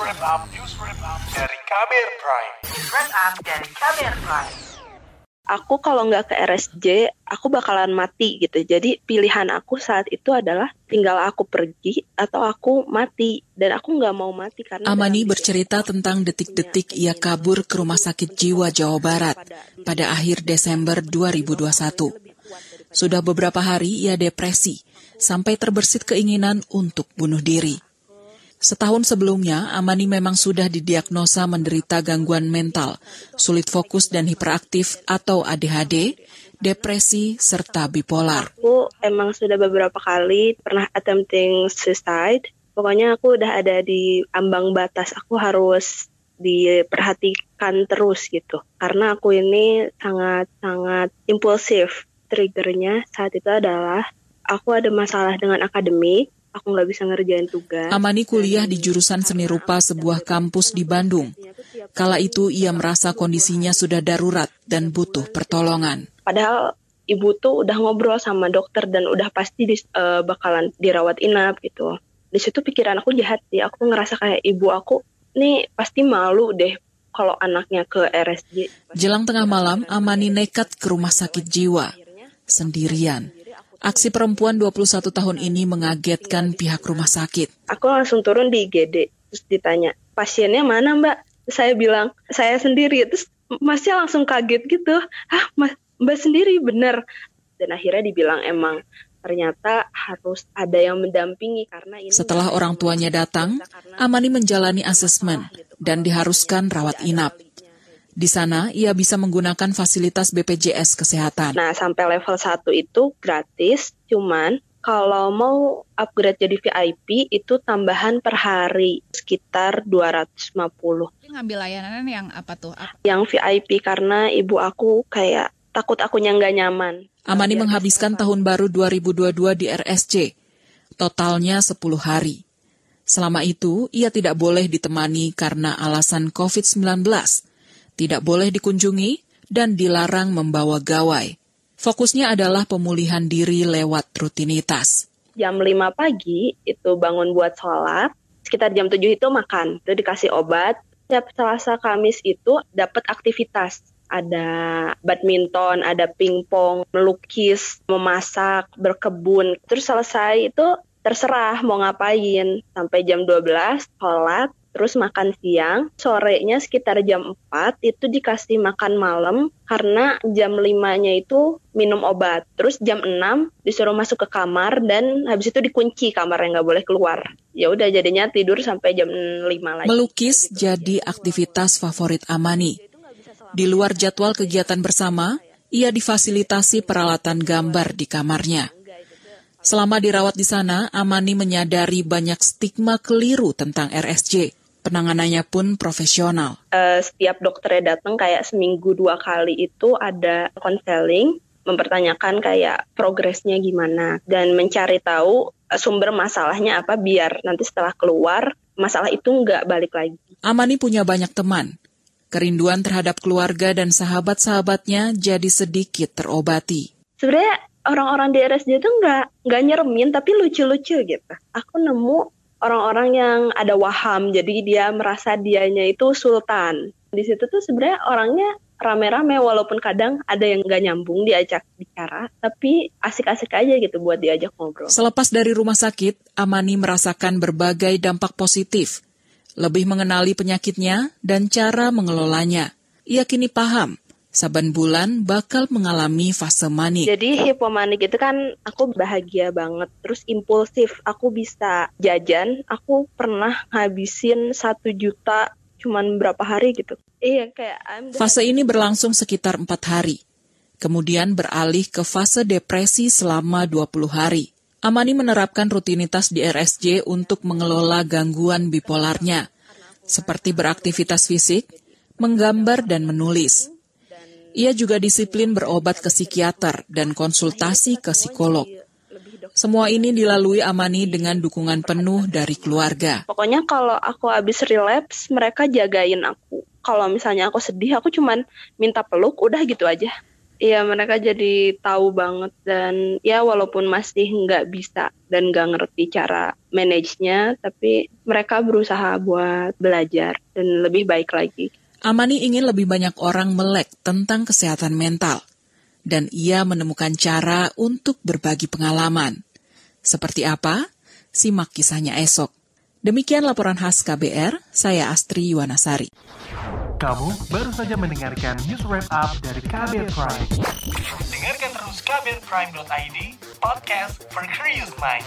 wrap up, news wrap up dari Kamer Prime. Wrap up dari Kamer Prime. aku kalau nggak ke RSJ, aku bakalan mati gitu. Jadi pilihan aku saat itu adalah tinggal aku pergi atau aku mati. Dan aku nggak mau mati karena Amani bercerita tentang detik-detik ia kabur ke rumah sakit jiwa Jawa Barat pada akhir Desember 2021. Sudah beberapa hari ia depresi, sampai terbersit keinginan untuk bunuh diri. Setahun sebelumnya, Amani memang sudah didiagnosa menderita gangguan mental, sulit fokus dan hiperaktif atau ADHD, depresi, serta bipolar. Aku emang sudah beberapa kali pernah attempting suicide. Pokoknya aku udah ada di ambang batas. Aku harus diperhatikan terus gitu. Karena aku ini sangat-sangat impulsif. Triggernya saat itu adalah aku ada masalah dengan akademik. Aku nggak bisa ngerjain tugas. Amani kuliah di jurusan seni rupa sebuah kampus di Bandung. Kala itu ia merasa kondisinya sudah darurat dan butuh pertolongan. Padahal ibu tuh udah ngobrol sama dokter dan udah pasti dis- eh, bakalan dirawat inap gitu. Di situ pikiran aku jahat sih. Aku ngerasa kayak ibu aku nih pasti malu deh kalau anaknya ke RSJ. Jelang tengah malam, Amani nekat ke rumah sakit jiwa, sendirian. Aksi perempuan 21 tahun ini mengagetkan pihak rumah sakit. Aku langsung turun di IGD terus ditanya pasiennya mana mbak? Saya bilang saya sendiri. Terus masnya langsung kaget gitu. Ah mas mbak sendiri bener. Dan akhirnya dibilang emang ternyata harus ada yang mendampingi karena ini Setelah orang tuanya datang, Amani menjalani asesmen dan diharuskan rawat inap. Di sana, ia bisa menggunakan fasilitas BPJS Kesehatan. Nah, sampai level 1 itu gratis, cuman kalau mau upgrade jadi VIP itu tambahan per hari sekitar 250. Dia ngambil layanan yang apa tuh? Apa? Yang VIP karena ibu aku kayak takut akunya nggak nyaman. Amani menghabiskan tahun baru 2022 di RSC, totalnya 10 hari. Selama itu, ia tidak boleh ditemani karena alasan COVID-19, tidak boleh dikunjungi, dan dilarang membawa gawai. Fokusnya adalah pemulihan diri lewat rutinitas. Jam 5 pagi itu bangun buat sholat, sekitar jam 7 itu makan, itu dikasih obat. Setiap Selasa Kamis itu dapat aktivitas. Ada badminton, ada pingpong, melukis, memasak, berkebun. Terus selesai itu terserah mau ngapain. Sampai jam 12 sholat, terus makan siang. Sorenya sekitar jam 4 itu dikasih makan malam karena jam 5-nya itu minum obat. Terus jam 6 disuruh masuk ke kamar dan habis itu dikunci kamar yang nggak boleh keluar. Ya udah jadinya tidur sampai jam 5 lagi. Melukis jadi aktivitas favorit Amani. Di luar jadwal kegiatan bersama, ia difasilitasi peralatan gambar di kamarnya. Selama dirawat di sana, Amani menyadari banyak stigma keliru tentang RSJ. Penanganannya pun profesional. Eh, setiap dokternya datang kayak seminggu dua kali itu ada konseling mempertanyakan kayak progresnya gimana dan mencari tahu eh, sumber masalahnya apa biar nanti setelah keluar masalah itu nggak balik lagi. Amani punya banyak teman. Kerinduan terhadap keluarga dan sahabat-sahabatnya jadi sedikit terobati. Sebenarnya orang-orang di RSJ itu nggak nggak nyeremin tapi lucu-lucu gitu. Aku nemu orang-orang yang ada waham jadi dia merasa dianya itu sultan. Di situ tuh sebenarnya orangnya rame-rame walaupun kadang ada yang nggak nyambung diajak bicara tapi asik-asik aja gitu buat diajak ngobrol. Selepas dari rumah sakit, Amani merasakan berbagai dampak positif. Lebih mengenali penyakitnya dan cara mengelolanya. Ia kini paham, saban bulan bakal mengalami fase manik. Jadi hipomanik itu kan aku bahagia banget, terus impulsif. Aku bisa jajan, aku pernah ngabisin satu juta cuman berapa hari gitu. Iya kayak I'm the- Fase ini berlangsung sekitar empat hari. Kemudian beralih ke fase depresi selama 20 hari. Amani menerapkan rutinitas di RSJ untuk mengelola gangguan bipolarnya, seperti beraktivitas fisik, menggambar dan menulis. Ia juga disiplin berobat ke psikiater dan konsultasi ke psikolog. Semua ini dilalui Amani dengan dukungan penuh dari keluarga. Pokoknya kalau aku habis relapse, mereka jagain aku. Kalau misalnya aku sedih, aku cuman minta peluk, udah gitu aja. Iya mereka jadi tahu banget dan ya walaupun masih nggak bisa dan nggak ngerti cara manage-nya, tapi mereka berusaha buat belajar dan lebih baik lagi. Amani ingin lebih banyak orang melek tentang kesehatan mental, dan ia menemukan cara untuk berbagi pengalaman. Seperti apa? Simak kisahnya esok. Demikian laporan khas KBR, saya Astri Yuwanasari. Kamu baru saja mendengarkan news wrap up dari KBR Prime. Dengarkan terus kbrprime.id, podcast for curious mind.